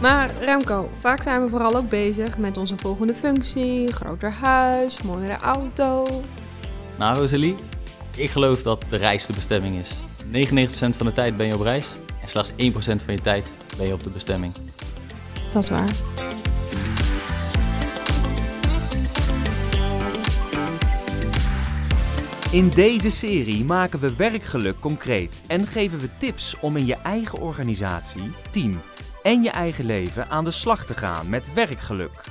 Maar Remco, vaak zijn we vooral ook bezig met onze volgende functie, groter huis, mooiere auto. Nou, Rosalie, ik geloof dat de reis de bestemming is. 99% van de tijd ben je op reis en slechts 1% van je tijd ben je op de bestemming. Dat is waar. In deze serie maken we werkgeluk concreet en geven we tips om in je eigen organisatie, team en je eigen leven aan de slag te gaan met werkgeluk.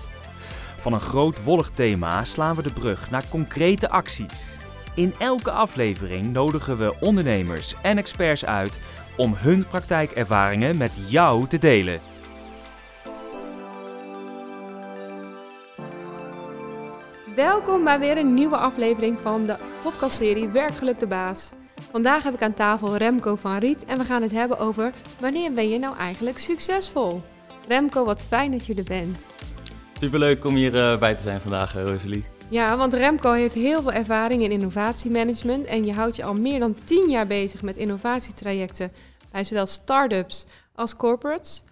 Van een groot wollig thema slaan we de brug naar concrete acties. In elke aflevering nodigen we ondernemers en experts uit om hun praktijkervaringen met jou te delen. Welkom bij weer een nieuwe aflevering van de podcastserie Werkgeluk de Baas. Vandaag heb ik aan tafel Remco van Riet en we gaan het hebben over wanneer ben je nou eigenlijk succesvol? Remco, wat fijn dat je er bent. Superleuk om hierbij uh, bij te zijn vandaag, uh, Rosalie. Ja, want Remco heeft heel veel ervaring in innovatiemanagement en je houdt je al meer dan 10 jaar bezig met innovatietrajecten bij zowel start-ups als corporates.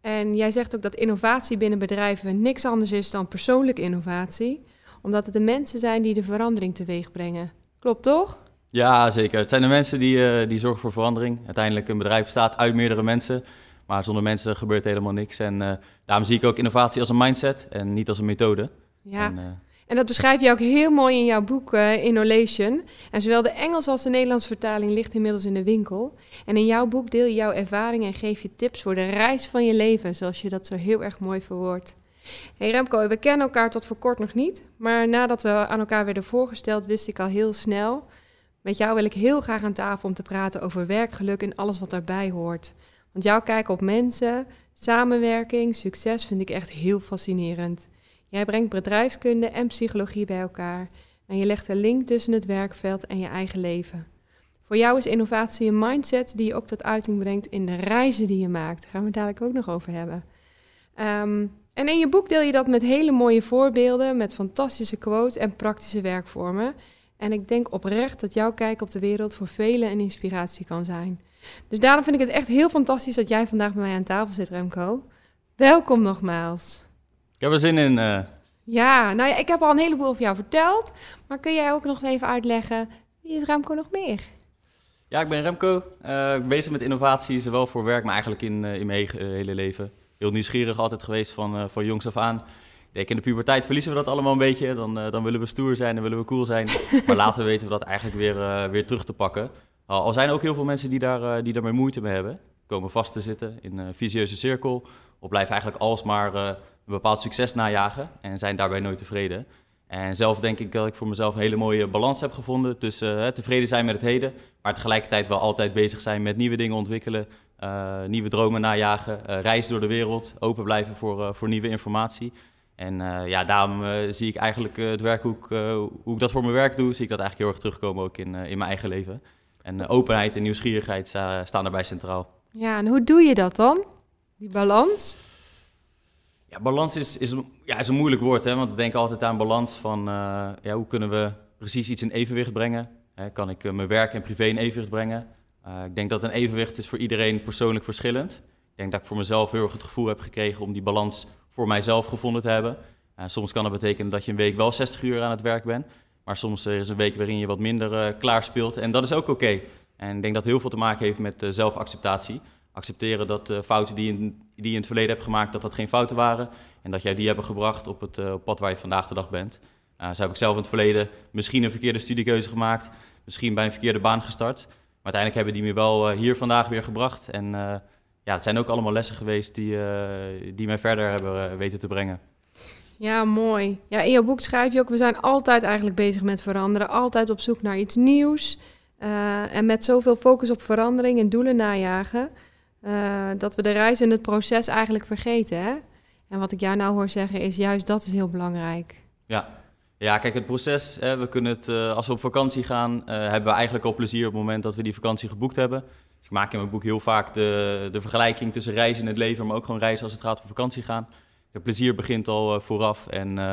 En jij zegt ook dat innovatie binnen bedrijven niks anders is dan persoonlijke innovatie, omdat het de mensen zijn die de verandering teweeg brengen. Klopt toch? Ja, zeker. Het zijn de mensen die, uh, die zorgen voor verandering. Uiteindelijk een bedrijf bestaat uit meerdere mensen, maar zonder mensen gebeurt helemaal niks. En uh, daarom zie ik ook innovatie als een mindset en niet als een methode. Ja. En, uh, en dat beschrijf je ook heel mooi in jouw boek uh, Innovation. En zowel de Engels als de Nederlandse vertaling ligt inmiddels in de winkel. En in jouw boek deel je jouw ervaring en geef je tips voor de reis van je leven, zoals je dat zo heel erg mooi verwoordt. Hey Remco, we kennen elkaar tot voor kort nog niet. Maar nadat we aan elkaar werden voorgesteld, wist ik al heel snel. Met jou wil ik heel graag aan tafel om te praten over werkgeluk en alles wat daarbij hoort. Want jouw kijk op mensen, samenwerking, succes vind ik echt heel fascinerend. Jij brengt bedrijfskunde en psychologie bij elkaar en je legt een link tussen het werkveld en je eigen leven. Voor jou is innovatie een mindset die je ook tot uiting brengt in de reizen die je maakt. Daar gaan we het dadelijk ook nog over hebben. Um, en in je boek deel je dat met hele mooie voorbeelden, met fantastische quotes en praktische werkvormen. En ik denk oprecht dat jouw kijk op de wereld voor velen een inspiratie kan zijn. Dus daarom vind ik het echt heel fantastisch dat jij vandaag bij mij aan tafel zit, Remco. Welkom nogmaals. Ik heb er zin in. Uh... Ja, nou ja, ik heb al een heleboel over jou verteld. Maar kun jij ook nog eens even uitleggen, wie is Remco nog meer? Ja, ik ben Remco. Uh, bezig met innovatie, zowel voor werk, maar eigenlijk in, uh, in mijn hele leven. Heel nieuwsgierig altijd geweest van, van jongs af aan. Ik denk, in de puberteit verliezen we dat allemaal een beetje. Dan, uh, dan willen we stoer zijn en willen we cool zijn. maar later weten we dat eigenlijk weer, uh, weer terug te pakken. Al, zijn er ook heel veel mensen die, daar, uh, die daarmee moeite mee hebben. Komen vast te zitten in een visieuze cirkel. Of blijven eigenlijk alsmaar een bepaald succes najagen. En zijn daarbij nooit tevreden. En zelf denk ik dat ik voor mezelf een hele mooie balans heb gevonden. Tussen tevreden zijn met het heden. Maar tegelijkertijd wel altijd bezig zijn met nieuwe dingen ontwikkelen. nieuwe dromen najagen. reizen door de wereld. Open blijven voor, voor nieuwe informatie. En uh, ja, daarom uh, zie ik eigenlijk uh, het werk hoe ik, hoe ik dat voor mijn werk doe, zie ik dat eigenlijk heel erg terugkomen ook in, in mijn eigen leven. En openheid en nieuwsgierigheid staan daarbij centraal. Ja, en hoe doe je dat dan? Die balans? Ja, balans is, is, ja, is een moeilijk woord, hè, want we denken altijd aan balans van ja, hoe kunnen we precies iets in evenwicht brengen. Hè, kan ik mijn werk en privé in evenwicht brengen? ik denk dat een evenwicht is voor iedereen persoonlijk verschillend. Ik denk dat ik voor mezelf heel erg het gevoel heb gekregen om die balans voor mijzelf gevonden te hebben. Uh, soms kan dat betekenen dat je een week wel 60 uur aan het werk bent. Maar soms uh, is een week waarin je wat minder uh, klaar speelt. En dat is ook oké. En ik denk dat heel veel te maken heeft met zelfacceptatie. Accepteren dat fouten die, in, die je in het verleden hebt gemaakt, dat dat geen fouten waren. En dat jij die hebben gebracht op het pad waar je vandaag de dag bent. zo heb ik zelf in het verleden misschien een verkeerde studiekeuze gemaakt. Misschien bij een verkeerde baan gestart. Maar uiteindelijk hebben die me wel hier vandaag weer gebracht. En ja, het zijn ook allemaal lessen geweest die, uh, die mij verder hebben uh, weten te brengen. Ja, mooi. Ja, in jouw boek schrijf je ook, we zijn altijd eigenlijk bezig met veranderen. Altijd op zoek naar iets nieuws. Uh, en met zoveel focus op verandering en doelen najagen, dat we de reis en het proces eigenlijk vergeten. Hè? En wat ik jou nou hoor zeggen is juist dat is heel belangrijk. Ja, ja kijk, het proces, hè, we kunnen het, als we op vakantie gaan, hebben we eigenlijk al plezier op het moment dat we die vakantie geboekt hebben. Dus ik maak in mijn boek heel vaak de, de vergelijking tussen reizen in het leven, maar ook gewoon reizen als het gaat op vakantie gaan. Het plezier begint al uh, vooraf en uh,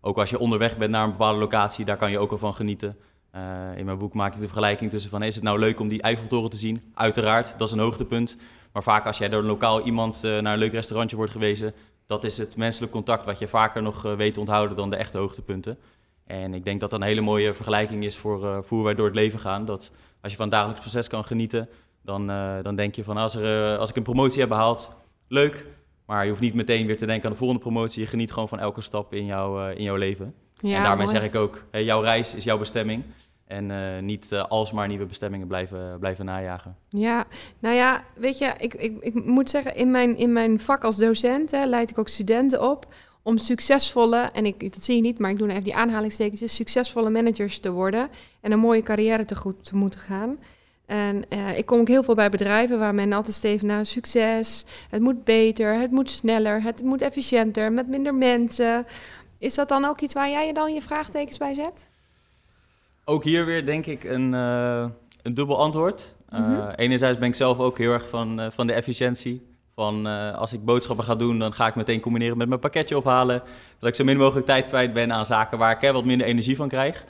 ook als je onderweg bent naar een bepaalde locatie, daar kan je ook al van genieten. Uh, in mijn boek maak ik de vergelijking tussen van is het nou leuk om die Eiffeltoren te zien? Uiteraard, dat is een hoogtepunt. Maar vaak als jij door een lokaal iemand naar een leuk restaurantje wordt gewezen, dat is het menselijk contact wat je vaker nog weet te onthouden dan de echte hoogtepunten. En ik denk dat dat een hele mooie vergelijking is voor, voor hoe wij door het leven gaan. Dat als je van het dagelijks proces kan genieten, dan, dan denk je van als, er, als ik een promotie heb behaald, leuk. Maar je hoeft niet meteen weer te denken aan de volgende promotie. Je geniet gewoon van elke stap in, jouw in jouw leven. Ja, en daarmee zeg ik ook, hey, jouw reis is jouw bestemming. En uh, niet uh, alsmaar nieuwe bestemmingen blijven, blijven najagen. Ja, nou ja, weet je, ik, ik, ik moet zeggen, in mijn, in mijn vak als docent hè, leid ik ook studenten op om succesvolle, en ik, dat zie je niet, maar ik doe even die aanhalingstekens, succesvolle managers te worden en een mooie carrière te goed te moeten gaan. En uh, ik kom ook heel veel bij bedrijven waar men altijd steven naar succes, het moet beter, het moet sneller, het moet efficiënter, met minder mensen. Is dat dan ook iets waar jij je dan je vraagtekens bij zet? Ook hier weer denk ik een, uh, een dubbel antwoord. Uh, Enerzijds ben ik zelf ook heel erg van, van de efficiëntie. Van als ik boodschappen ga doen, dan ga ik meteen combineren met mijn pakketje ophalen. Dat ik zo min mogelijk tijd kwijt ben aan zaken waar ik hè, wat minder energie van krijg.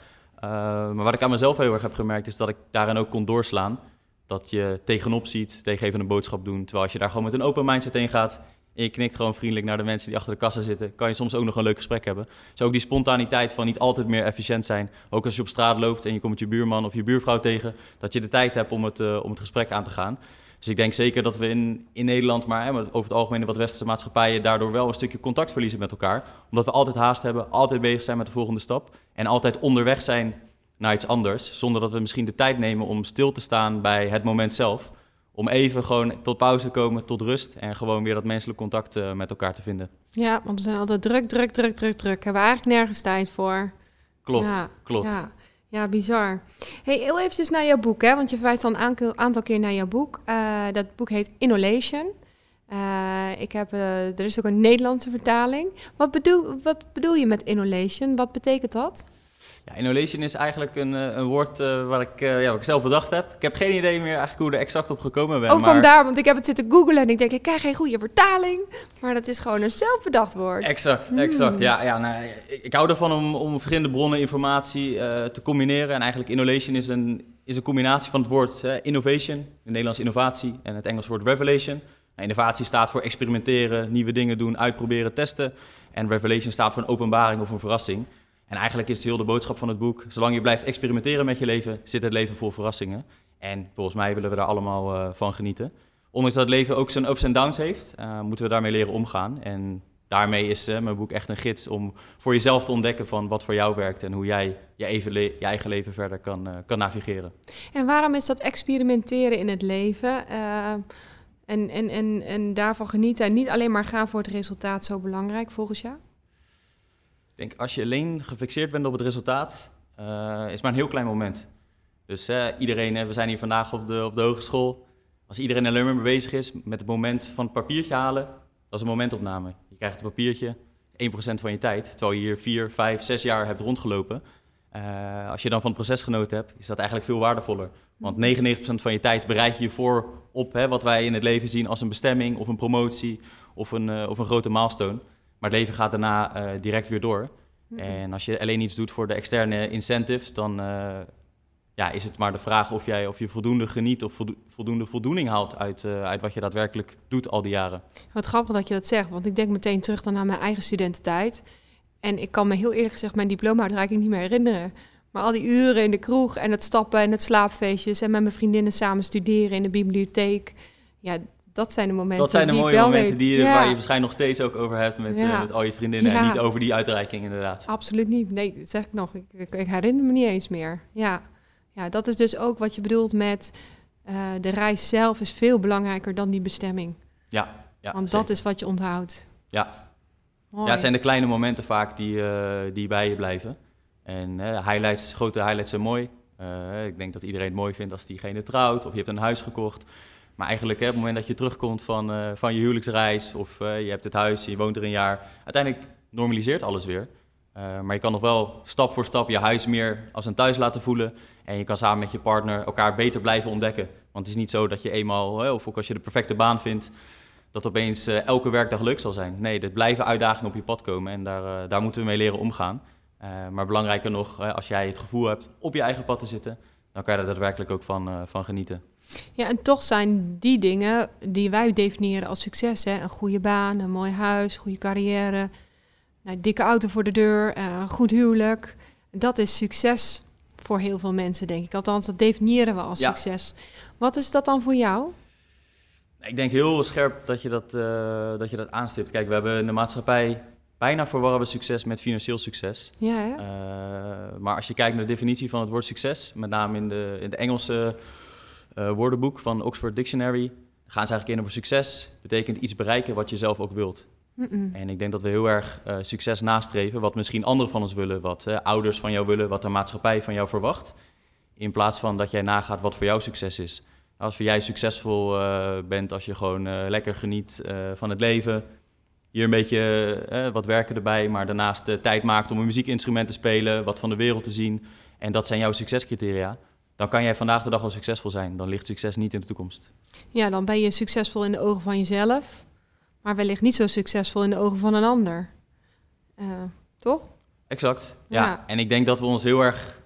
Maar wat ik aan mezelf heel erg heb gemerkt, is dat ik daarin ook kon doorslaan. Dat je tegenop ziet tegen even een boodschap doen. Terwijl als je daar gewoon met een open mindset heen gaat, en je knikt gewoon vriendelijk naar de mensen die achter de kassa zitten, kan je soms ook nog een leuk gesprek hebben. Dus ook die spontaniteit van niet altijd meer efficiënt zijn. Ook als je op straat loopt en je komt je buurman of je buurvrouw tegen, dat je de tijd hebt om het, uh, om het gesprek aan te gaan. Dus ik denk zeker dat we in, in Nederland, maar hè, over het algemeen in wat westerse maatschappijen, daardoor wel een stukje contact verliezen met elkaar. Omdat we altijd haast hebben, altijd bezig zijn met de volgende stap en altijd onderweg zijn naar iets anders. Zonder dat we misschien de tijd nemen om stil te staan bij het moment zelf om even gewoon tot pauze te komen, tot rust en gewoon weer dat menselijk contact uh, met elkaar te vinden. Ja, want we zijn altijd druk, druk, druk, druk, druk. Hebben we eigenlijk nergens tijd voor. Klopt, klopt. Ja. Ja, bizar. Hey, heel eventjes naar jouw boek, hè? want je verwijst al een aantal keer naar jouw boek. Uh, dat boek heet Innovation. Uh, ik heb, er is ook een Nederlandse vertaling. Wat bedoel, wat bedoel je met innovation? Wat betekent dat? Ja, innovation is eigenlijk een, eh, een woord uh, waar ik, uh, ja, wat ik zelf bedacht heb. Ik heb geen idee meer eigenlijk hoe er exact op gekomen ben. Oh, maar... vandaar, want ik heb het zitten googlen en ik denk, ik krijg geen goede vertaling. Maar dat is gewoon een zelfbedacht woord. Exact, hmm. exact. Ja, ja nou, ik, ik, hou ervan om, om verschillende bronnen informatie te combineren. En eigenlijk innovation is een, is een combinatie van het woord innovation, in het Nederlands innovatie, en het Engels woord revelation. Nou, innovatie staat voor experimenteren, nieuwe dingen doen, uitproberen, testen. En revelation staat voor een openbaring of een verrassing. En eigenlijk is het heel de boodschap van het boek: zolang je blijft experimenteren met je leven, zit het leven vol verrassingen. En volgens mij willen we daar allemaal uh, van genieten. Ondanks dat het leven ook zijn ups en downs heeft, uh, moeten we daarmee leren omgaan. En daarmee is uh, mijn boek echt een gids om voor jezelf te ontdekken van wat voor jou werkt en hoe jij je eigen leven verder kan, kan navigeren. En waarom is dat experimenteren in het leven en, en, en, en daarvan genieten en niet alleen maar gaan voor het resultaat zo belangrijk volgens jou? Denk, als je alleen gefixeerd bent op het resultaat, uh, is maar een heel klein moment. Dus uh, iedereen, we zijn hier vandaag op de, op de hogeschool. Als iedereen alleen maar mee bezig is met het moment van het papiertje halen, dat is een momentopname. Je krijgt het papiertje, 1% van je tijd, terwijl je hier 4, 5, 6 jaar hebt rondgelopen. Uh, als je dan van het proces genoten hebt, is dat eigenlijk veel waardevoller. Want 99% van je tijd bereid je je voor op hè, wat wij in het leven zien als een bestemming of een promotie of een, uh, of een grote milestone. Maar het leven gaat daarna uh, direct weer door. Mhm. En als je alleen iets doet voor de externe incentives, dan uh, ja, is het maar de vraag of, jij, of je voldoende geniet of voldoende voldoening haalt uit, uh, uit wat je daadwerkelijk doet al die jaren. Wat grappig dat je dat zegt, want ik denk meteen terug dan naar mijn eigen studententijd. En ik kan me heel eerlijk gezegd mijn diploma-uitreiking niet meer herinneren. Maar al die uren in de kroeg en het stappen en het slaapfeestjes en met mijn vriendinnen samen studeren in de bibliotheek. Ja, dat zijn de momenten Dat zijn de mooie momenten die je, waar je waarschijnlijk nog steeds ook over hebt met, uh, met al je vriendinnen. En niet over die uitreiking inderdaad. Absoluut niet. Nee, dat zeg ik nog. Ik, ik, herinner me niet eens meer. Ja. ja, dat is dus ook wat je bedoelt met uh, de reis zelf is veel belangrijker dan die bestemming. Ja, ja Want dat is wat je onthoudt. Ja. ja, het zijn de kleine momenten vaak die, uh, die bij je blijven. En highlights, grote highlights zijn mooi. ik denk dat iedereen het mooi vindt als diegene trouwt of je hebt een huis gekocht. Maar eigenlijk hè, op het moment dat je terugkomt van, uh, van je huwelijksreis of uh, je hebt het huis, je woont er een jaar, uiteindelijk normaliseert alles weer. Uh, maar je kan nog wel stap voor stap je huis meer als een thuis laten voelen. En je kan samen met je partner elkaar beter blijven ontdekken. Want het is niet zo dat je eenmaal, hè, of ook als je de perfecte baan vindt, dat opeens elke werkdag leuk zal zijn. Nee, er blijven uitdagingen op je pad komen en daar, daar moeten we mee leren omgaan. maar belangrijker nog, als jij het gevoel hebt op je eigen pad te zitten, dan kan je er daadwerkelijk ook van, eh, van genieten. Ja, en toch zijn die dingen die wij definiëren als succes, hè, een goede baan, een mooi huis, goede carrière, nou, dikke auto voor de deur, eh, een goed huwelijk, dat is succes voor heel veel mensen, denk ik. Althans, dat definiëren we als Ja. succes. Wat is dat dan voor jou? Ik denk heel scherp dat je dat, eh, dat je dat aanstipt. Kijk, we hebben in de maatschappij bijna verwarren we succes met financieel succes. Ja? Eh, maar als je kijkt naar de definitie van het woord succes, met name in de, in de Engelse eh, woordenboek van Oxford Dictionary, gaan ze eigenlijk in over succes. Betekent iets bereiken wat je zelf ook wilt. En ik denk dat we heel erg eh, succes nastreven, wat misschien anderen van ons willen, wat ouders van jou willen, wat de maatschappij van jou verwacht. In plaats van dat jij nagaat wat voor jou succes is. Als jij succesvol eh, bent, als je gewoon lekker geniet van het leven, hier een beetje wat werken erbij, maar daarnaast tijd maakt om een muziekinstrument te spelen, wat van de wereld te zien. En dat zijn jouw succescriteria. Dan kan jij vandaag de dag wel succesvol zijn. Dan ligt succes niet in de toekomst. Ja, dan ben je succesvol in de ogen van jezelf, maar wellicht niet zo succesvol in de ogen van een ander. Eh, toch? Exact. Ja. Ja. En ik denk dat we ons heel erg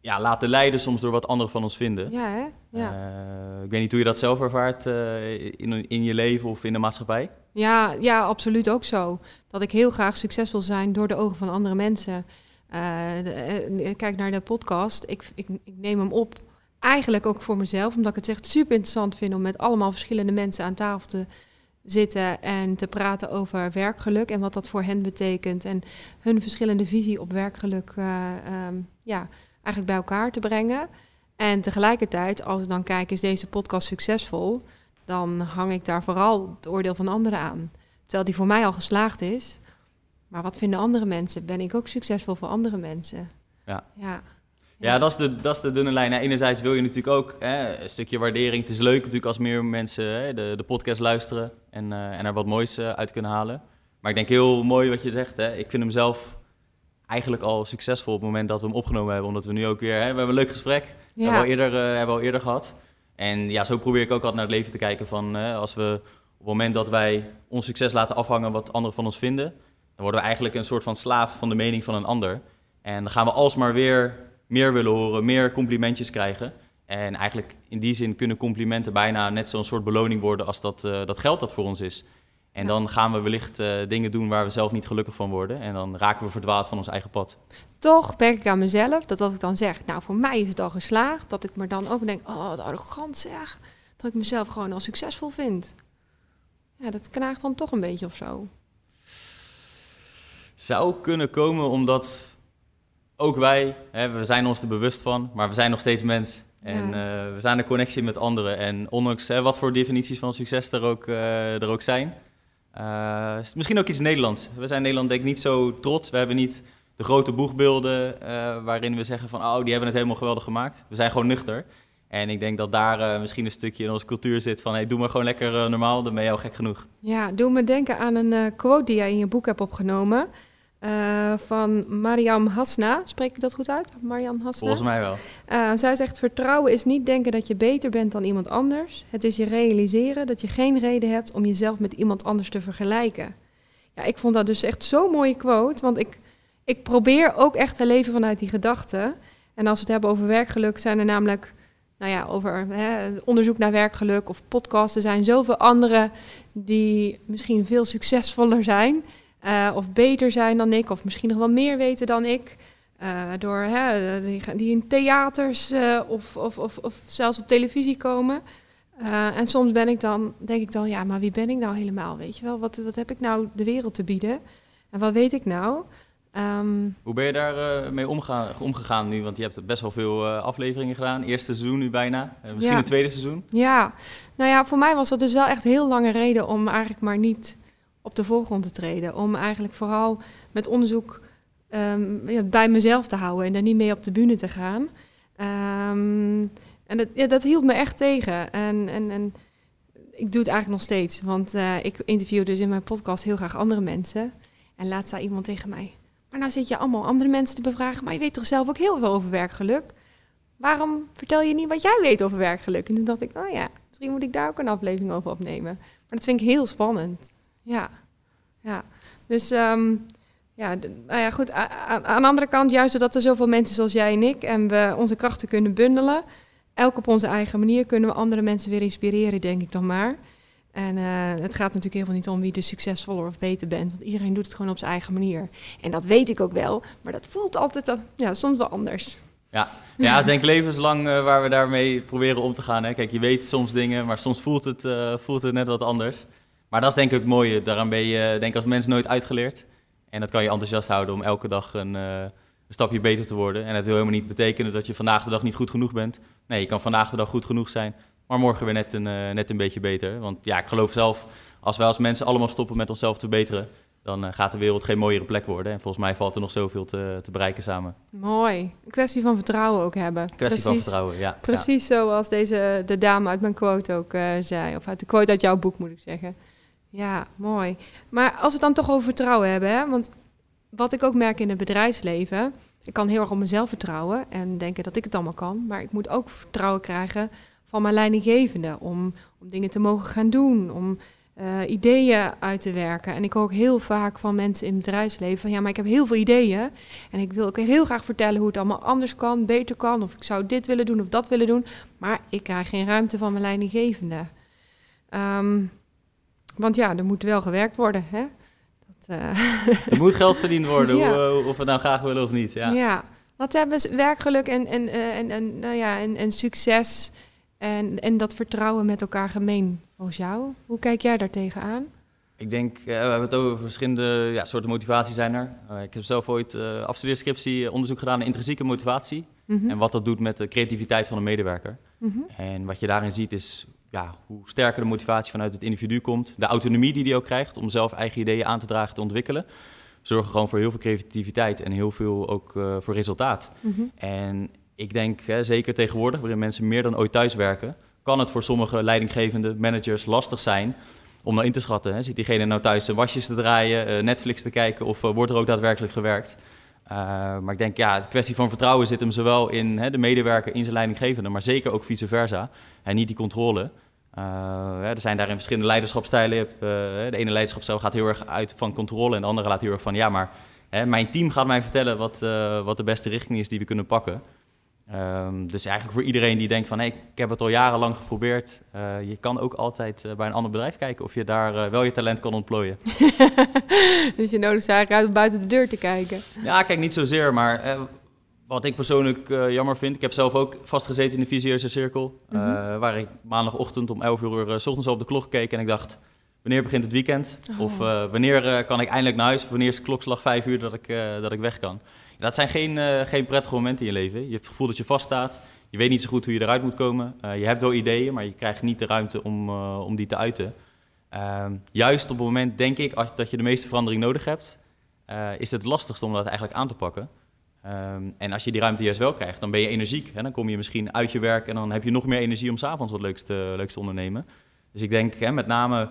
ja, laten leiden soms door wat anderen van ons vinden. Ja, hè? Ja. Eh, ik weet niet hoe je dat zelf ervaart eh, in, in je leven of in de maatschappij. Ja, ja, absoluut ook zo. Dat ik heel graag succesvol zijn door de ogen van andere mensen. Eh, eh, kijk naar de podcast. Ik, ik, ik neem hem op eigenlijk ook voor mezelf, omdat ik het echt super interessant vind om met allemaal verschillende mensen aan tafel te zitten en te praten over werkgeluk en wat dat voor hen betekent. En hun verschillende visie op werkgeluk eh, ehm, ja, eigenlijk bij elkaar te brengen. En tegelijkertijd, als ik dan kijk, is deze podcast succesvol? dan hang ik daar vooral het oordeel van anderen aan. Terwijl die voor mij al geslaagd is. Maar wat vinden andere mensen? Ben ik ook succesvol voor andere mensen? Ja. Ja, Ja, dat, is de, dat is de dunne lijn. Nou, enerzijds wil je natuurlijk ook hè, een stukje waardering. Het is leuk natuurlijk als meer mensen hè, de, de podcast luisteren en, eh, en er wat moois eh, uit kunnen halen. Maar ik denk heel mooi wat je zegt. Hè. Ik vind hem zelf eigenlijk al succesvol op het moment dat we hem opgenomen hebben. Omdat we nu ook weer, hè, we hebben een leuk gesprek. ja. Hebben, we al eerder, eh, hebben we al eerder gehad. En ja, zo probeer ik ook altijd naar het leven te kijken van als we op het moment dat wij ons succes laten afhangen wat anderen van ons vinden, dan worden we eigenlijk een soort van slaaf van de mening van een ander. En dan gaan we alsmaar weer meer willen horen, meer complimentjes krijgen. En eigenlijk in die zin kunnen complimenten bijna net zo'n soort beloning worden als dat, eh, dat geld dat voor ons is. En Ja. dan gaan we wellicht eh, dingen doen waar we zelf niet gelukkig van worden. En dan raken we verdwaald van ons eigen pad. Toch merk ik aan mezelf dat als ik dan zeg, nou voor mij is het al geslaagd, dat ik me dan ook denk, oh wat arrogant zeg, dat ik mezelf gewoon al succesvol vind. Ja, dat knaagt dan toch een beetje of zo. Zou kunnen komen omdat ook wij, hè, we zijn ons er bewust van, maar we zijn nog steeds mens. En Ja. eh, we zijn in connectie met anderen. En ondanks hè, wat voor definities van succes er ook, eh, er ook zijn, eh, is het misschien ook iets Nederlands. We zijn in Nederland denk ik niet zo trots. We hebben niet de grote boegbeelden waarin we zeggen van, oh, die hebben het helemaal geweldig gemaakt. We zijn gewoon nuchter. En ik denk dat daar misschien een stukje in onze cultuur zit van, hey, doe maar gewoon lekker normaal, dan ben je al gek genoeg. Ja, doe me denken aan een quote die jij in je boek hebt opgenomen. Eh, van Mariam Hasna. Spreek ik dat goed uit? Mariam Hasna? Volgens mij wel. Eh, zij zegt: Vertrouwen is niet denken dat je beter bent dan iemand anders. Het is je realiseren dat je geen reden hebt om jezelf met iemand anders te vergelijken. Ja, ik vond dat dus echt zo'n mooie quote. Want ik, ik probeer ook echt te leven vanuit die gedachte. En als we het hebben over werkgeluk, zijn er namelijk. Nou ja, over hè, onderzoek naar werkgeluk of podcasten zijn zoveel anderen die misschien veel succesvoller zijn. Eh, of beter zijn dan ik, of misschien nog wel meer weten dan ik. Eh, door hè, die, die in theaters eh, of, of, of, of zelfs op televisie komen. En soms ben ik dan, denk ik dan, ja, maar wie ben ik nou helemaal? Weet je wel, wat, wat heb ik nou de wereld te bieden? En wat weet ik nou? Ehm, Hoe ben je daar mee omgegaan nu? Want je hebt best wel veel afleveringen gedaan. Eerste seizoen nu bijna. Misschien Ja. een tweede seizoen. ja, nou ja, voor mij was dat dus wel echt heel lange reden om eigenlijk maar niet op de voorgrond te treden. Om eigenlijk vooral met onderzoek ehm, ja, bij mezelf te houden en daar niet mee op de bühne te gaan. Ehm, en dat, ja, dat hield me echt tegen. En, en, en ik doe het eigenlijk nog steeds. Want eh, ik interview dus in mijn podcast heel graag andere mensen. En laatst zei iemand tegen mij... Maar nou zit je allemaal andere mensen te bevragen... maar je weet toch zelf ook heel veel over werkgeluk? Waarom vertel je niet wat jij weet over werkgeluk? En toen dacht ik, oh ja, misschien moet ik daar ook een aflevering over opnemen. Maar dat vind ik heel spannend. Ja, ja. Dus ehm, ja, nou ja, goed. aan de andere kant, juist doordat er zoveel mensen zoals jij en ik en we onze krachten kunnen bundelen, elk op onze eigen manier, kunnen we andere mensen weer inspireren, denk ik dan maar. En eh, het gaat natuurlijk helemaal niet om wie de succesvoller of beter bent, want iedereen doet het gewoon op zijn eigen manier. En dat weet ik ook wel, maar dat voelt altijd, ja, soms wel anders. Ja, ja het is denk ik levenslang eh, waar we daarmee proberen om te gaan. Hè. Kijk, je weet soms dingen, maar soms voelt het, eh, voelt het net wat anders. Maar dat is denk ik het mooie. Daaraan ben je denk ik als mens nooit uitgeleerd. En dat kan je enthousiast houden om elke dag een, eh, een stapje beter te worden. En dat wil helemaal niet betekenen dat je vandaag de dag niet goed genoeg bent. Nee, je kan vandaag de dag goed genoeg zijn, maar morgen weer net een, eh, net een beetje beter. Want ja, ik geloof zelf, als wij als mensen allemaal stoppen met onszelf te verbeteren, dan eh, gaat de wereld geen mooiere plek worden. En volgens mij valt er nog zoveel te, te bereiken samen. Mooi. Een kwestie van vertrouwen ook hebben. Kwestie van vertrouwen, ja. Precies zoals deze, de dame uit mijn quote ook zei. Of uit de quote uit jouw boek, moet ik zeggen. Ja, mooi. Maar als we het dan toch over vertrouwen hebben, hè? want wat ik ook merk in het bedrijfsleven, ik kan heel erg op mezelf vertrouwen en denken dat ik het allemaal kan, maar ik moet ook vertrouwen krijgen van mijn leidinggevende om, om dingen te mogen gaan doen, om eh, ideeën uit te werken. En ik hoor ook heel vaak van mensen in het bedrijfsleven van ja, maar ik heb heel veel ideeën en ik wil ook heel graag vertellen hoe het allemaal anders kan, beter kan, of ik zou dit willen doen of dat willen doen, maar ik krijg geen ruimte van mijn leidinggevende. Ehm, want ja, er moet wel gewerkt worden, hè? Dat, eh, Er moet geld verdiend worden, Ja. hoe, eh, of we het nou graag willen of niet. Ja. Ja. Wat hebben ze- werkgeluk en, en, eh, en, en, nou ja, en, en succes en, en dat vertrouwen met elkaar gemeen volgens jou? Hoe kijk jij daar tegenaan? Ik denk, eh, we hebben het over verschillende ja, soorten motivatie zijn er. Eh, ik heb zelf ooit uh, afstudeerscriptie onderzoek gedaan naar intrinsieke motivatie. Mhm. En wat dat doet met de creativiteit van een medewerker. Mhm. En wat je daarin ziet is ja, hoe sterker de motivatie vanuit het individu komt. De autonomie die hij ook krijgt om zelf eigen ideeën aan te dragen, te ontwikkelen. Zorgen gewoon voor heel veel creativiteit en heel veel ook eh, voor resultaat. Mhm. En ik denk, hè, zeker tegenwoordig, waarin mensen meer dan ooit thuis werken, kan het voor sommige leidinggevende managers lastig zijn om nou in te schatten. Hè. Zit diegene nou thuis zijn wasjes te draaien, eh, Netflix te kijken of eh, wordt er ook daadwerkelijk gewerkt? Uh, maar ik denk, ja, de kwestie van vertrouwen zit hem zowel in hè, de medewerker, in zijn leidinggevende, maar zeker ook vice versa. En niet die controle. Uh, hè, er zijn daarin verschillende leiderschapstijlen. Je hebt, uh, de ene leiderschapstijl gaat heel erg uit van controle en de andere laat heel erg van, ja, maar hè, mijn team gaat mij vertellen wat, uh, wat de beste richting is die we kunnen pakken. Um, dus eigenlijk voor iedereen die denkt van, hey, ik heb het al jarenlang geprobeerd. Je kan ook altijd bij een ander bedrijf kijken of je daar wel je talent kan ontplooien. dus je nodigt eigenlijk uit om buiten de deur te kijken. Ja, kijk, niet zozeer, maar eh, wat ik persoonlijk jammer vind. Ik heb zelf ook vastgezeten in de Visieuse Cirkel. Mm -hmm. waar ik maandagochtend om 11 uur s ochtends al op de klok keek en ik dacht... Wanneer begint het weekend? Oh. Of wanneer kan ik eindelijk naar huis? Of wanneer is klokslag 5 uur dat ik, dat ik weg kan? Dat zijn geen, geen prettige momenten in je leven. Je hebt het gevoel dat je vaststaat. Je weet niet zo goed hoe je eruit moet komen. Je hebt wel ideeën, maar je krijgt niet de ruimte om, om die te uiten. juist op het moment, denk ik, als, dat je de meeste verandering nodig hebt, is het lastigst om dat eigenlijk aan te pakken. Um, en als je die ruimte juist wel krijgt, dan ben je energiek. Hè? Dan kom je misschien uit je werk en dan heb je nog meer energie om s'avonds wat leuks te, leuks te ondernemen. Dus ik denk hè, met name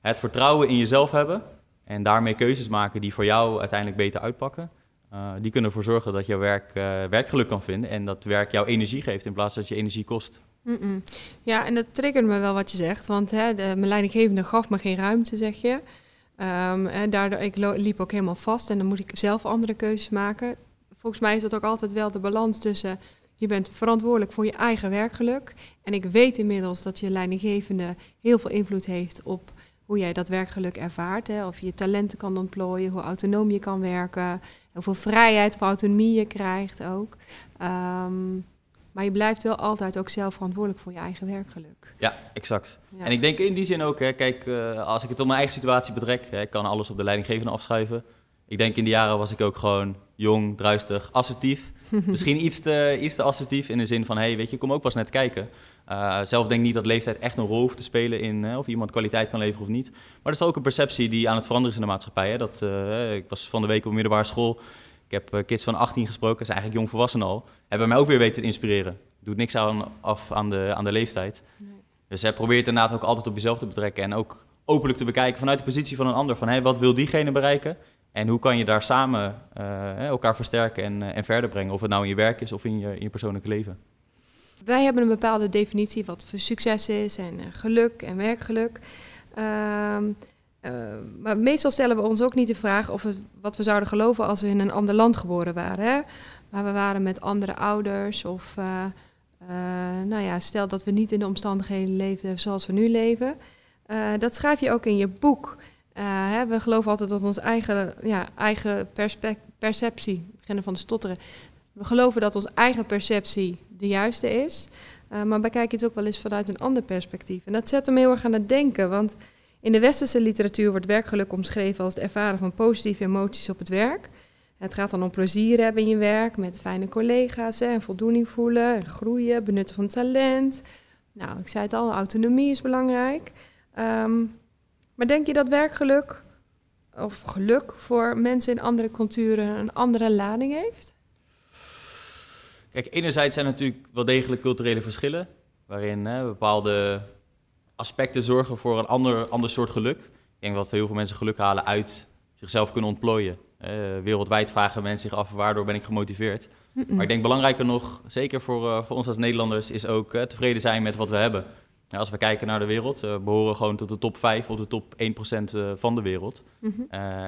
het vertrouwen in jezelf hebben en daarmee keuzes maken die voor jou uiteindelijk beter uitpakken. Uh, die kunnen ervoor zorgen dat jouw werk uh, werkgeluk kan vinden en dat werk jouw energie geeft in plaats dat je energie kost. Ja, en dat triggert me wel wat je zegt, want hè, de, mijn leidinggevende gaf me geen ruimte, zeg je. Um, en daardoor ik liep ook helemaal vast en dan moet ik zelf andere keuzes maken. Volgens mij is dat ook altijd wel de balans tussen je bent verantwoordelijk voor je eigen werkgeluk. En ik weet inmiddels dat je leidinggevende heel veel invloed heeft op hoe jij dat werkgeluk ervaart. Hè? Of je je talenten kan ontplooien, hoe autonoom je kan werken, hoeveel vrijheid of autonomie je krijgt ook. Um, maar je blijft wel altijd ook zelf verantwoordelijk voor je eigen werkgeluk. Ja, exact. Ja. En ik denk in die zin ook, hè, kijk, uh, als ik het op mijn eigen situatie betrek, hè, ik kan alles op de leidinggevende afschuiven. Ik denk in die jaren was ik ook gewoon jong, druistig, assertief. Misschien iets te, iets te assertief in de zin van, hey, weet je, kom ook pas net kijken. Uh, zelf denk ik niet dat leeftijd echt een rol hoeft te spelen in uh, of iemand kwaliteit kan leveren of niet. Maar dat is ook een perceptie die aan het veranderen is in de maatschappij. Hè? Dat, uh, ik was van de week op middelbare school. Ik heb kids van 18 gesproken, dat is eigenlijk jong volwassenen al. Hebben mij ook weer weten te inspireren. Doet niks aan, af aan de, aan de leeftijd. Nee. Dus hij probeert inderdaad ook altijd op jezelf te betrekken. En ook openlijk te bekijken vanuit de positie van een ander. Van hey, wat wil diegene bereiken? En hoe kan je daar samen elkaar versterken en, en verder brengen? Of het nou in je werk is of in je, in je persoonlijke leven. Wij hebben een bepaalde definitie wat voor succes is en uh, geluk en werkgeluk. Um, maar meestal stellen we ons ook niet de vraag of we, wat we zouden geloven als we in een ander land geboren waren. Hè? Maar we waren met andere ouders of nou ja, stel dat we niet in de omstandigheden leven zoals we nu leven. dat schrijf je ook in je boek. Hè? We geloven altijd dat onze eigen, ja, eigen perceptie, beginnen van de stotteren, we geloven dat onze eigen perceptie de juiste is. Uh, maar bekijk het ook wel eens vanuit een ander perspectief. En dat zet hem heel erg aan het denken. Want in de westerse literatuur wordt werkgeluk omschreven als het ervaren van positieve emoties op het werk. Het gaat dan om plezier hebben in je werk, met fijne collega's en voldoening voelen, en groeien, benutten van talent. Nou, ik zei het al, autonomie is belangrijk. Um, maar denk je dat werkgeluk of geluk voor mensen in andere culturen een andere lading heeft? Kijk, enerzijds zijn er natuurlijk wel degelijk culturele verschillen, waarin hè, bepaalde aspecten zorgen voor een ander, ander soort geluk. Ik denk dat heel veel mensen geluk halen uit zichzelf kunnen ontplooien. Uh, wereldwijd vragen mensen zich af waardoor ben ik gemotiveerd. Maar ik denk belangrijker nog, zeker voor, uh, voor ons als Nederlanders, is ook uh, tevreden zijn met wat we hebben. Als we kijken naar de wereld, we behoren gewoon tot de top 5 of de top 1% van de wereld. Mhm.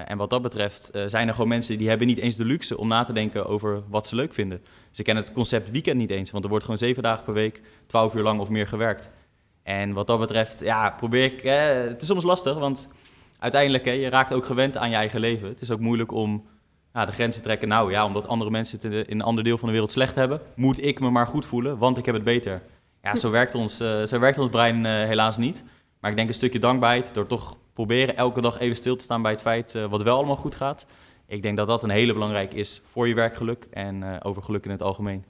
en wat dat betreft zijn er gewoon mensen die hebben niet eens de luxe om na te denken over wat ze leuk vinden. Ze kennen het concept weekend niet eens, want er wordt gewoon zeven dagen per week, 12 uur lang of meer gewerkt. En wat dat betreft, ja, probeer ik. het is soms lastig, want uiteindelijk, hè, je raakt ook gewend aan je eigen leven. Het is ook moeilijk om ja, de grenzen te trekken. Nou ja, omdat andere mensen het in een ander deel van de wereld slecht hebben, moet ik me maar goed voelen, want ik heb het beter. Ja, zo werkt ons, uh, zo werkt ons brein uh, helaas niet. Maar ik denk een stukje dankbaarheid, door toch proberen elke dag even stil te staan bij het feit uh, wat wel allemaal goed gaat. Ik denk dat dat een hele belangrijk is voor je werkgeluk en over geluk in het algemeen.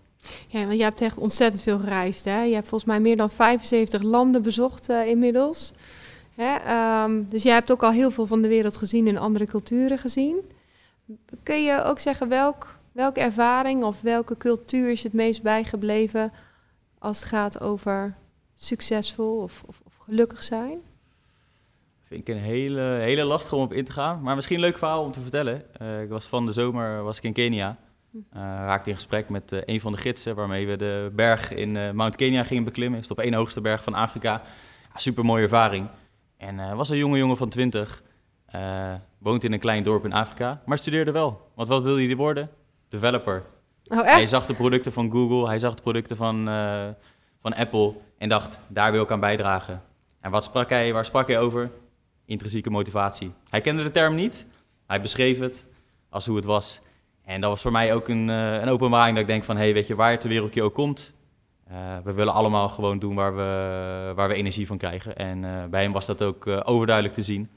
Ja, want je hebt echt ontzettend veel gereisd. Hè? Je hebt volgens mij meer dan 75 landen bezocht inmiddels. Hè? Um, dus jij hebt ook al heel veel van de wereld gezien en andere culturen gezien. Kun je ook zeggen welk, welke ervaring of welke cultuur is het meest bijgebleven als het gaat over succesvol of, of, of gelukkig zijn? Vind ik een hele, hele lastig om op in te gaan. Maar misschien een leuk verhaal om te vertellen. Uh, ik was van de zomer was ik in Kenia. Uh, raakte in gesprek met uh, een van de gidsen waarmee we de berg in Mount Kenia gingen beklimmen. Is het op één hoogste berg van Afrika. Ja, super mooie ervaring. En was een jonge jongen van 20. Uh, woont in een klein dorp in Afrika, maar studeerde wel. Want wat wilde hij worden? Developer. Oh? Hij zag de producten van Google, hij zag de producten van, uh, van Apple en dacht, daar wil ik aan bijdragen. En wat sprak hij, waar sprak hij over? Intrinsieke motivatie. Hij kende de term niet, hij beschreef het als hoe het was. En dat was voor mij ook een, uh, een openbaring dat ik denk van, hé, hey, weet je, waar ter wereld je ook komt, uh, we willen allemaal gewoon doen waar we, waar we energie van krijgen. En bij hem was dat ook overduidelijk te zien.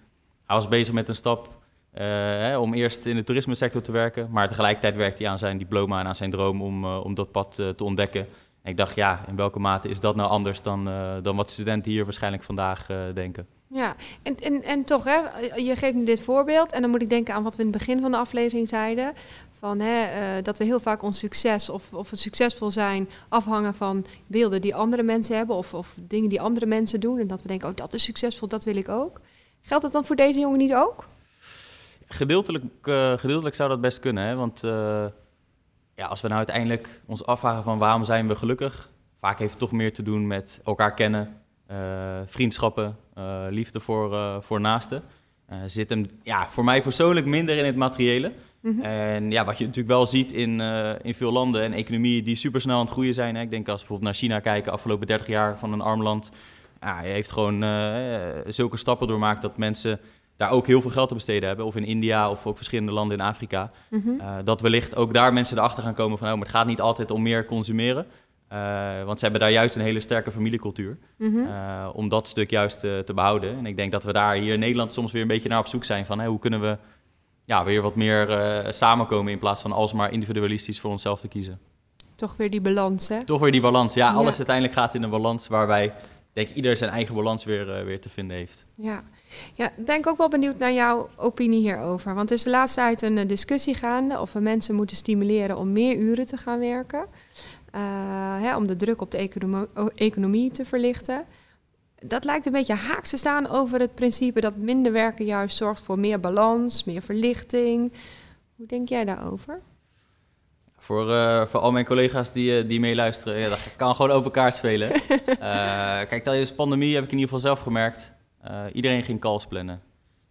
Hij was bezig met een stap hè, om eerst in de toerisme-sector te werken. Maar tegelijkertijd werkte hij aan zijn diploma en aan zijn droom om, om dat pad te ontdekken. En ik dacht, ja, in welke mate is dat nou anders dan, dan wat studenten hier waarschijnlijk vandaag denken? Ja, en, en, en toch, hè, je geeft me dit voorbeeld. En dan moet ik denken aan wat we in het begin van de aflevering zeiden. Van, hè, dat we heel vaak ons succes of, of het succesvol zijn afhangen van beelden die andere mensen hebben. Of, of dingen die andere mensen doen. En dat we denken, oh dat is succesvol, dat wil ik ook. Geldt dat dan voor deze jongen niet ook? Gedeeltelijk, uh, gedeeltelijk zou dat best kunnen. Hè? Want uh, ja, als we nou uiteindelijk ons afvragen van waarom zijn we gelukkig. Vaak heeft het toch meer te doen met elkaar kennen, vriendschappen, liefde voor, voor naasten. zit hem ja, voor mij persoonlijk minder in het materiële. Mhm. En ja, wat je natuurlijk wel ziet in, in veel landen en economieën die super snel aan het groeien zijn. Hè. Ik denk als we bijvoorbeeld naar China kijken, afgelopen 30 jaar van een arm land. Ja, je heeft gewoon zulke stappen doormaakt dat mensen daar ook heel veel geld te besteden hebben. Of in India of ook verschillende landen in Afrika. Mm -hmm. uh, dat wellicht ook daar mensen erachter gaan komen van... Oh, maar het gaat niet altijd om meer consumeren. want ze hebben daar juist een hele sterke familiecultuur. Mm -hmm. om dat stuk juist te behouden. En ik denk dat we daar hier in Nederland soms weer een beetje naar op zoek zijn van... Hey, hoe kunnen we ja, weer wat meer samenkomen in plaats van alsmaar individualistisch voor onszelf te kiezen. Toch weer die balans, hè? Toch weer die balans. Ja, alles uiteindelijk gaat in een balans waarbij denk ieder zijn eigen balans weer, weer te vinden heeft. Ja. Ja, ben ik ook wel benieuwd naar jouw opinie hierover. Want er is de laatste tijd een uh, discussie gaande of we mensen moeten stimuleren om meer uren te gaan werken. Hè, om de druk op de economie, economie te verlichten dat lijkt een beetje haaks te staan over het principe dat minder werken juist zorgt voor meer balans, meer verlichting. Hoe denk jij daarover? Voor, uh, voor al mijn collega's die, die meeluisteren, ja, dat kan gewoon open kaart spelen. uh, kijk, tijdens de pandemie heb ik in ieder geval zelf gemerkt, iedereen ging calls plannen.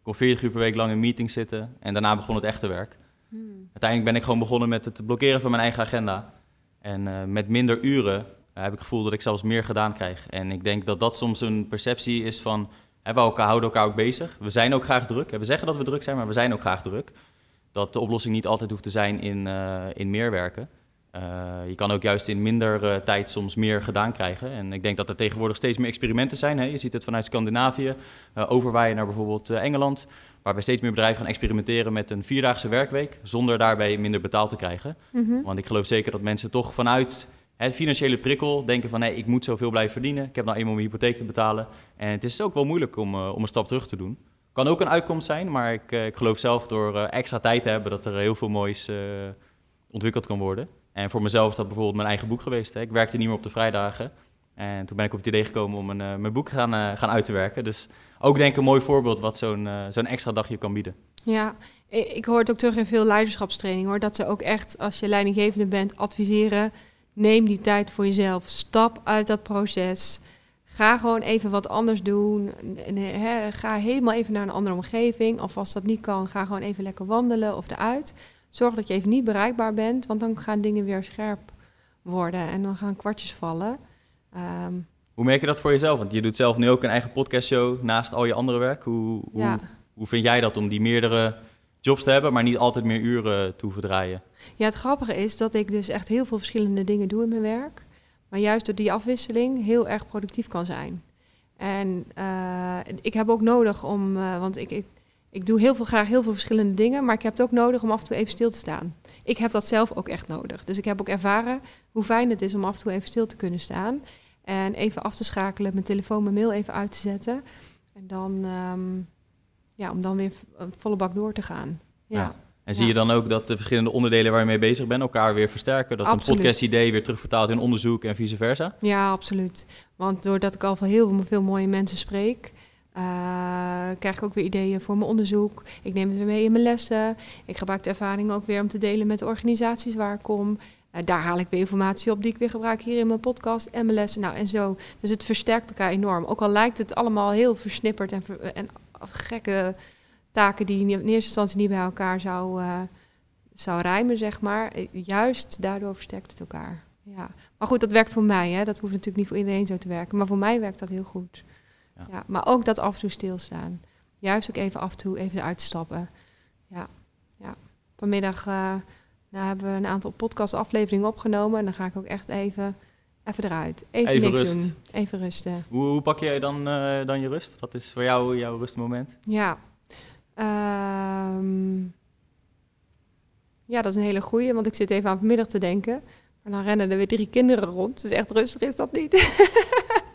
kon 40 uur per week lang in meetings zitten. En daarna begon het echte werk. Hmm. Uiteindelijk ben ik gewoon begonnen met het blokkeren van mijn eigen agenda. En eh, met minder uren eh, heb ik het gevoel dat ik zelfs meer gedaan krijg. En ik denk dat dat soms een perceptie is van... Hè, we elkaar, houden elkaar ook bezig. We zijn ook graag druk. We zeggen dat we druk zijn, maar we zijn ook graag druk. Dat de oplossing niet altijd hoeft te zijn in, uh, in meer werken. Uh, je kan ook juist in minder uh, tijd soms meer gedaan krijgen. En ik denk dat er tegenwoordig steeds meer experimenten zijn. Hè. Je ziet het vanuit Scandinavië, overwaaien naar bijvoorbeeld Engeland... waarbij steeds meer bedrijven gaan experimenteren met een vierdaagse werkweek... zonder daarbij minder betaald te krijgen. Mm -hmm. Want ik geloof zeker dat mensen toch vanuit het financiële prikkel denken van... Hey, ik moet zoveel blijven verdienen, ik heb nou eenmaal mijn hypotheek te betalen. En het is ook wel moeilijk om, om een stap terug te doen. Kan ook een uitkomst zijn, maar ik, ik geloof zelf door extra tijd te hebben... dat er heel veel moois ontwikkeld kan worden. En voor mezelf is dat bijvoorbeeld mijn eigen boek geweest. Hè. Ik werkte niet meer op de vrijdagen. En toen ben ik op het idee gekomen om een, uh, mijn boek gaan, uh, gaan uit te werken. Dus ook denk ik een mooi voorbeeld wat zo'n uh, zo'n extra dagje kan bieden. Ja, ik hoor het ook terug in veel leiderschapstraining hoor. Dat ze ook echt, als je leidinggevende bent, adviseren. Neem die tijd voor jezelf. Stap uit dat proces. Ga gewoon even wat anders doen. Ga helemaal even naar een andere omgeving. Of als dat niet kan, ga gewoon even lekker wandelen of eruit. Zorg dat je even niet bereikbaar bent, want dan gaan dingen weer scherp worden en dan gaan kwartjes vallen. Um, hoe merk je dat voor jezelf? Want je doet zelf nu ook een eigen podcastshow naast al je andere werk. Hoe, hoe, ja. hoe vind jij dat om die meerdere jobs te hebben, maar niet altijd meer uren toe te draaien? Ja, het grappige is dat ik dus echt heel veel verschillende dingen doe in mijn werk. Maar juist door die afwisseling heel erg productief kan zijn. En uh, ik heb ook nodig om, uh, want ik, ik, ik doe heel veel, graag heel veel verschillende dingen, maar ik heb het ook nodig om af en toe even stil te staan. Ik heb dat zelf ook echt nodig. Dus ik heb ook ervaren hoe fijn het is om af en toe even stil te kunnen staan. En even af te schakelen, mijn telefoon, mijn mail even uit te zetten. En dan, um, ja, om dan weer volle bak door te gaan. Ja. ja. En zie je dan ook dat de verschillende onderdelen waar je mee bezig bent elkaar weer versterken? Dat absoluut. een podcast-idee weer terugvertaalt in onderzoek en vice versa? Ja, absoluut. Want doordat ik al van heel veel mooie mensen spreek, krijg ik ook weer ideeën voor mijn onderzoek. Ik neem het weer mee in mijn lessen. Ik gebruik de ervaring ook weer om te delen met de organisaties waar ik kom. Uh, daar haal ik weer informatie op die ik weer gebruik hier in mijn podcast en mijn lessen. Nou, en zo. Dus het versterkt elkaar enorm. Ook al lijkt het allemaal heel versnipperd en, ver en gekke taken die in eerste instantie niet bij elkaar zou, zou rijmen, zeg maar. Juist daardoor versterkt het elkaar. Ja. Maar goed, dat werkt voor mij. Hè. Dat hoeft natuurlijk niet voor iedereen zo te werken. Maar voor mij werkt dat heel goed. Ja. ja. maar ook dat af en toe stilstaan. Juist ook even af en toe even uitstappen. Ja, ja. Vanmiddag uh, nou hebben we een aantal podcastafleveringen opgenomen. En dan ga ik ook echt even, even eruit. Even, even niks rust. doen. Even rusten. Hoe, hoe pak jij dan, uh, dan je rust? Wat is voor jou jouw rustmoment? Ja. Um, ja, dat is een hele goeie. Want ik zit even aan vanmiddag te denken. Maar dan rennen er weer drie kinderen rond. Dus echt rustig is dat niet.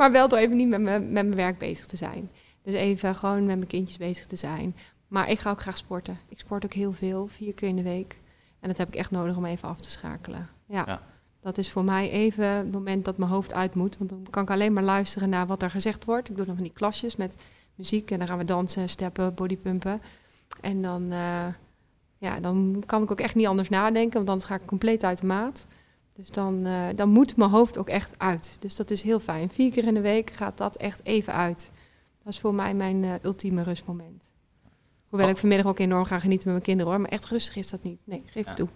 Maar wel door even niet met, me, met mijn werk bezig te zijn. Dus even gewoon met mijn kindjes bezig te zijn. Maar ik ga ook graag sporten. Ik sport ook heel veel, vier keer in de week. En dat heb ik echt nodig om even af te schakelen. Ja, ja. dat is voor mij even het moment dat mijn hoofd uit moet. Want dan kan ik alleen maar luisteren naar wat er gezegd wordt. Ik doe dan van die klasjes met muziek en dan gaan we dansen, steppen, bodypumpen. En dan, uh, ja, dan kan ik ook echt niet anders nadenken, want dan ga ik compleet uit de maat. Dus dan, uh, dan moet mijn hoofd ook echt uit. Dus dat is heel fijn. Vier keer in de week gaat dat echt even uit. Dat is voor mij mijn uh, ultieme rustmoment. Hoewel oh. ik vanmiddag ook enorm ga genieten met mijn kinderen hoor. Maar echt rustig is dat niet. Nee, geef het toe.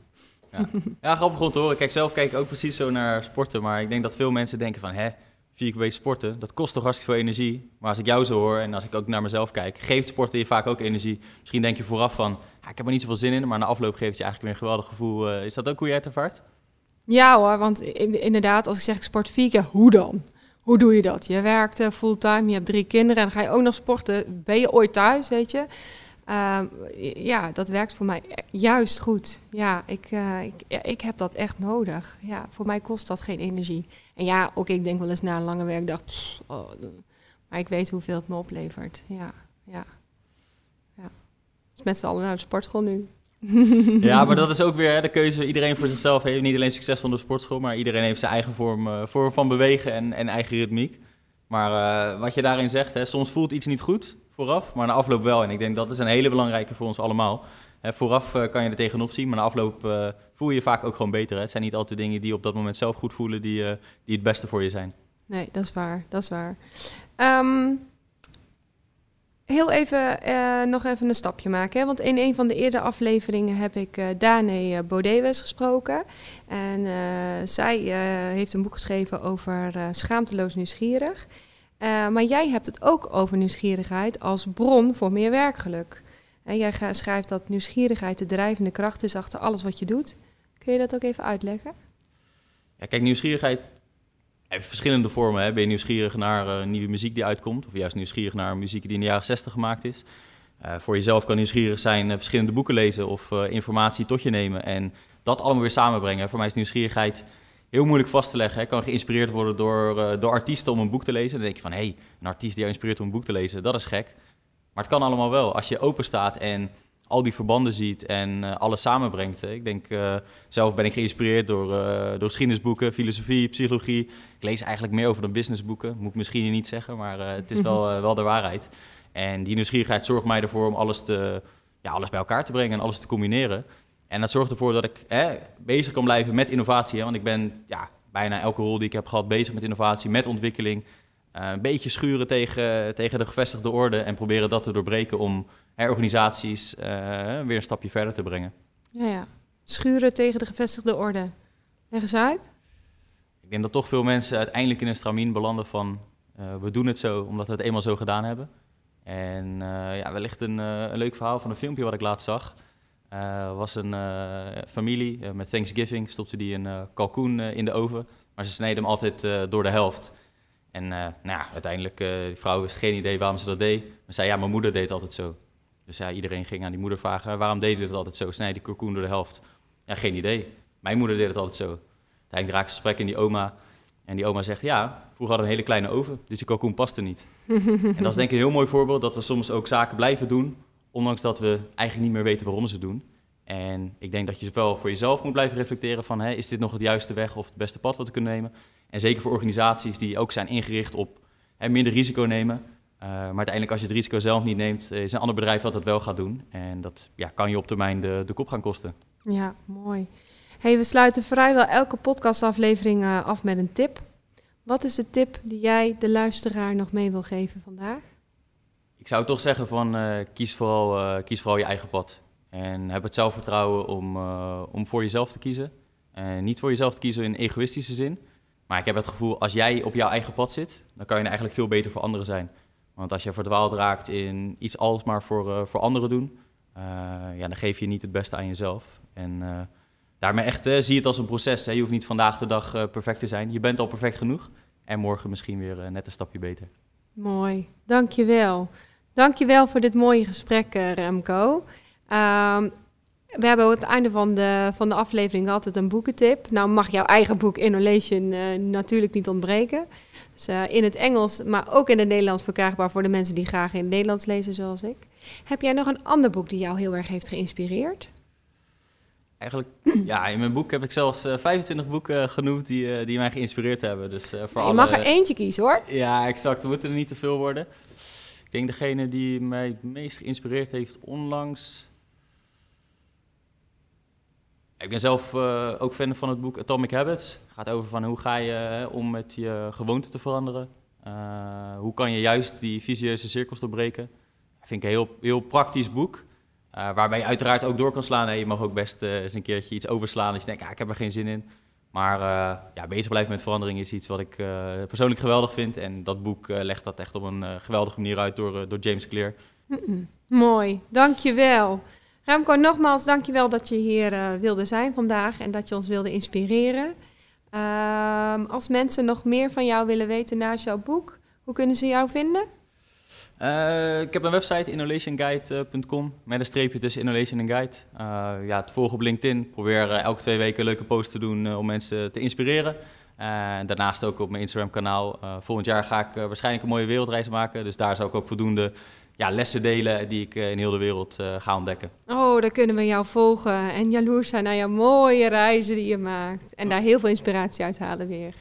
Ja. ja, grappig om te horen. Kijk, zelf kijk ik ook precies zo naar sporten. Maar ik denk dat veel mensen denken van... hè, vier keer per week sporten, dat kost toch hartstikke veel energie. Maar als ik jou zo hoor en als ik ook naar mezelf kijk... geeft sporten je vaak ook energie. Misschien denk je vooraf van... Ja, ik heb er niet zoveel zin in. Maar na afloop geeft het je eigenlijk weer een geweldig gevoel. Uh, is dat ook hoe jij het ervaart? Ja hoor, want inderdaad, als ik zeg ik sport hoe dan? Hoe doe je dat? Je werkt uh, fulltime, je hebt drie kinderen en dan ga je ook nog sporten. Ben je ooit thuis, weet je? Uh, ja, dat werkt voor mij juist goed. Ja, ik, uh, ik, ik heb dat echt nodig. Ja, voor mij kost dat geen energie. En ja, ook ik denk wel eens na een lange werkdag, oh, maar ik weet hoeveel het me oplevert. Ja, ja. ja. Dus met z'n allen naar de sportschool nu. ja, maar dat is ook weer hè, de keuze. Iedereen voor zichzelf heeft niet alleen succes van de sportschool, maar iedereen heeft zijn eigen vorm, uh, vorm van bewegen en, en eigen ritmiek. Maar uh, wat je daarin zegt, hè, soms voelt iets niet goed vooraf, maar na afloop wel. En ik denk dat is een hele belangrijke voor ons allemaal. Hè, vooraf uh, kan je er tegenop zien, maar na afloop voel je je vaak ook gewoon beter. Hè. Het zijn niet altijd dingen die je op dat moment zelf goed voelen, die, die het beste voor je zijn. Nee, dat is waar. Dat is waar. Um, Heel even, uh, nog even een stapje maken. Hè? Want in een van de eerdere afleveringen heb ik uh, Dane Baudet gesproken. En zij heeft een boek geschreven over schaamteloos nieuwsgierig. maar jij hebt het ook over nieuwsgierigheid als bron voor meer werkgeluk. En jij schrijft dat nieuwsgierigheid de drijvende kracht is achter alles wat je doet. Kun je dat ook even uitleggen? Ja, kijk, nieuwsgierigheid verschillende vormen. Hè. Ben je nieuwsgierig naar uh, nieuwe muziek die uitkomt, of juist nieuwsgierig naar muziek die in de jaren 60 gemaakt is. Uh, voor jezelf kan nieuwsgierig zijn uh, verschillende boeken lezen of informatie tot je nemen en dat allemaal weer samenbrengen. Voor mij is nieuwsgierigheid heel moeilijk vast te leggen. Ik kan geïnspireerd worden door, door artiesten om een boek te lezen. Dan denk je van, hé, hey, een artiest die jou inspireert om een boek te lezen, dat is gek. Maar het kan allemaal wel. Als je open staat en al die verbanden ziet en uh, alles samenbrengt. Ik denk, uh, zelf ben ik geïnspireerd door, uh, door geschiedenisboeken, filosofie, psychologie. Ik lees eigenlijk meer over dan businessboeken. Moet ik misschien niet zeggen, maar het is wel, wel de waarheid. En die nieuwsgierigheid zorgt mij ervoor om alles, te, ja, alles bij elkaar te brengen en alles te combineren. En dat zorgt ervoor dat ik hè, bezig kan blijven met innovatie. Hè, want ik ben ja, bijna elke rol die ik heb gehad bezig met innovatie, met ontwikkeling. Een beetje schuren tegen, tegen de gevestigde orde en proberen dat te doorbreken om organisaties uh, weer een stapje verder te brengen. Ja, ja. Schuren tegen de gevestigde orde. Leg eens uit. Ik denk dat toch veel mensen uiteindelijk in een stramien belanden van uh, we doen het zo omdat we het eenmaal zo gedaan hebben. En ja, wellicht een, een, leuk verhaal van een filmpje wat ik laatst zag. was een familie met Thanksgiving, stopte die een kalkoen in de oven, maar ze sneden hem altijd door de helft. En nou ja, uiteindelijk, die vrouw wist geen idee waarom ze dat deed. Maar zei, ja, mijn moeder deed altijd zo. Dus ja, iedereen ging aan die moeder vragen, waarom deed je dat altijd zo? Snij die kalkoen door de helft. Ja, geen idee. Mijn moeder deed het altijd zo. Uiteindelijk raakte ze gesprek in die oma. En die oma zegt, ja, vroeger hadden we een hele kleine oven, dus die kalkoen paste niet. en dat is denk ik een heel mooi voorbeeld dat we soms ook zaken blijven doen, ondanks dat we eigenlijk niet meer weten waarom ze doen. En ik denk dat je zowel voor jezelf moet blijven reflecteren van, hè, is dit nog het juiste weg of het beste pad wat we kunnen nemen? En zeker voor organisaties die ook zijn ingericht op hè, minder risico nemen, uh, maar uiteindelijk als je het risico zelf niet neemt, is een ander bedrijf wat dat wel gaat doen. En dat ja, kan je op termijn de, de kop gaan kosten. Ja, mooi. Hey, we sluiten vrijwel elke podcastaflevering uh, af met een tip. Wat is de tip die jij de luisteraar nog mee wil geven vandaag? Ik zou toch zeggen van uh, kies, vooral, kies vooral je eigen pad. En heb het zelfvertrouwen om, om voor jezelf te kiezen. En niet voor jezelf te kiezen in egoïstische zin. Maar ik heb het gevoel, als jij op jouw eigen pad zit, dan kan je eigenlijk veel beter voor anderen zijn. Want als je verdwaald raakt in iets alles maar voor, uh, voor anderen doen, uh, ja, dan geef je niet het beste aan jezelf. En daarmee echt zie het als een proces. Hè. Je hoeft niet vandaag de dag perfect te zijn. Je bent al perfect genoeg. En morgen misschien weer net een stapje beter. Mooi, dankjewel. Dankjewel voor dit mooie gesprek, Remco. Ehm, we hebben aan het einde van de, van de aflevering altijd een boekentip. Nou mag jouw eigen boek Innovation natuurlijk niet ontbreken. Dus, uh, in het Engels, maar ook in het Nederlands verkrijgbaar voor de mensen die graag in het Nederlands lezen, zoals ik. Heb jij nog een ander boek die jou heel erg heeft geïnspireerd? Eigenlijk, ja, in mijn boek heb ik zelfs uh, eh, 25 boeken genoemd die, die mij geïnspireerd hebben. Dus, voor je alle... mag er eentje kiezen hoor. Ja, exact. Er moeten er niet te veel worden. Ik denk degene die mij het meest geïnspireerd heeft onlangs ik ben zelf uh, ook fan van het boek Atomic Habits. Het gaat over van hoe ga je uh, om met je gewoonte te veranderen. Uh, hoe kan je juist die vicieuze cirkels doorbreken. Dat vind ik een heel, heel praktisch boek. waarbij je uiteraard ook door kan slaan. Je mag ook best eens een keertje iets overslaan als je denkt, ik heb er geen zin in. Maar ja, bezig blijven met verandering is iets wat ik persoonlijk geweldig vind. En dat boek legt dat echt op een geweldige manier uit door, door James Clear. Mm -mm. Mooi, dankjewel. Remco, nogmaals dankjewel dat je hier uh, wilde zijn vandaag en dat je ons wilde inspireren. Uh, als mensen nog meer van jou willen weten naast jouw boek, hoe kunnen ze jou vinden? Uh, ik heb een website, innovationguide.com, met een streepje tussen innovation en guide. Uh, ja, het volgen op LinkedIn. Probeer elke twee weken leuke post te doen om mensen te inspireren. daarnaast ook op mijn Instagram-kanaal. volgend jaar ga ik waarschijnlijk een mooie wereldreis maken. Dus daar zou ik ook voldoende ja, lessen delen die ik eh, in heel de wereld uh, ga ontdekken. Oh, daar kunnen we jou volgen en jaloers zijn naar jouw mooie reizen die je maakt. En daar heel veel inspiratie uit halen weer.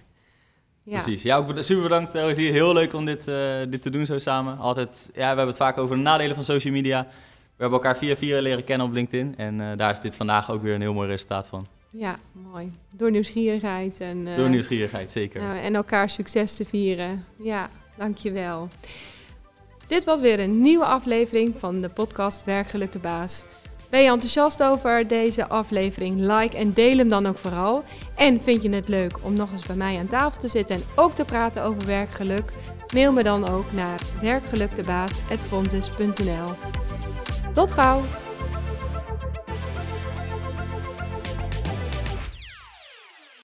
Ja. Precies. Ja, ook super bedankt. Het is heel leuk om dit, uh, dit te doen zo samen. Altijd, ja, we hebben het vaak over de nadelen van social media. We hebben elkaar via via leren kennen op LinkedIn. En uh, daar is dit vandaag ook weer een heel mooi resultaat van. Ja, mooi. Door nieuwsgierigheid. En, Door nieuwsgierigheid, zeker. en elkaar succes te vieren. Ja, dankjewel. Dit was weer een nieuwe aflevering van de podcast Werkgeluk de Baas. Ben je enthousiast over deze aflevering? Like en deel hem dan ook vooral. En vind je het leuk om nog eens bij mij aan tafel te zitten en ook te praten over werkgeluk? Mail me dan ook naar werkgelukdebaas.fontes.nl. Tot gauw!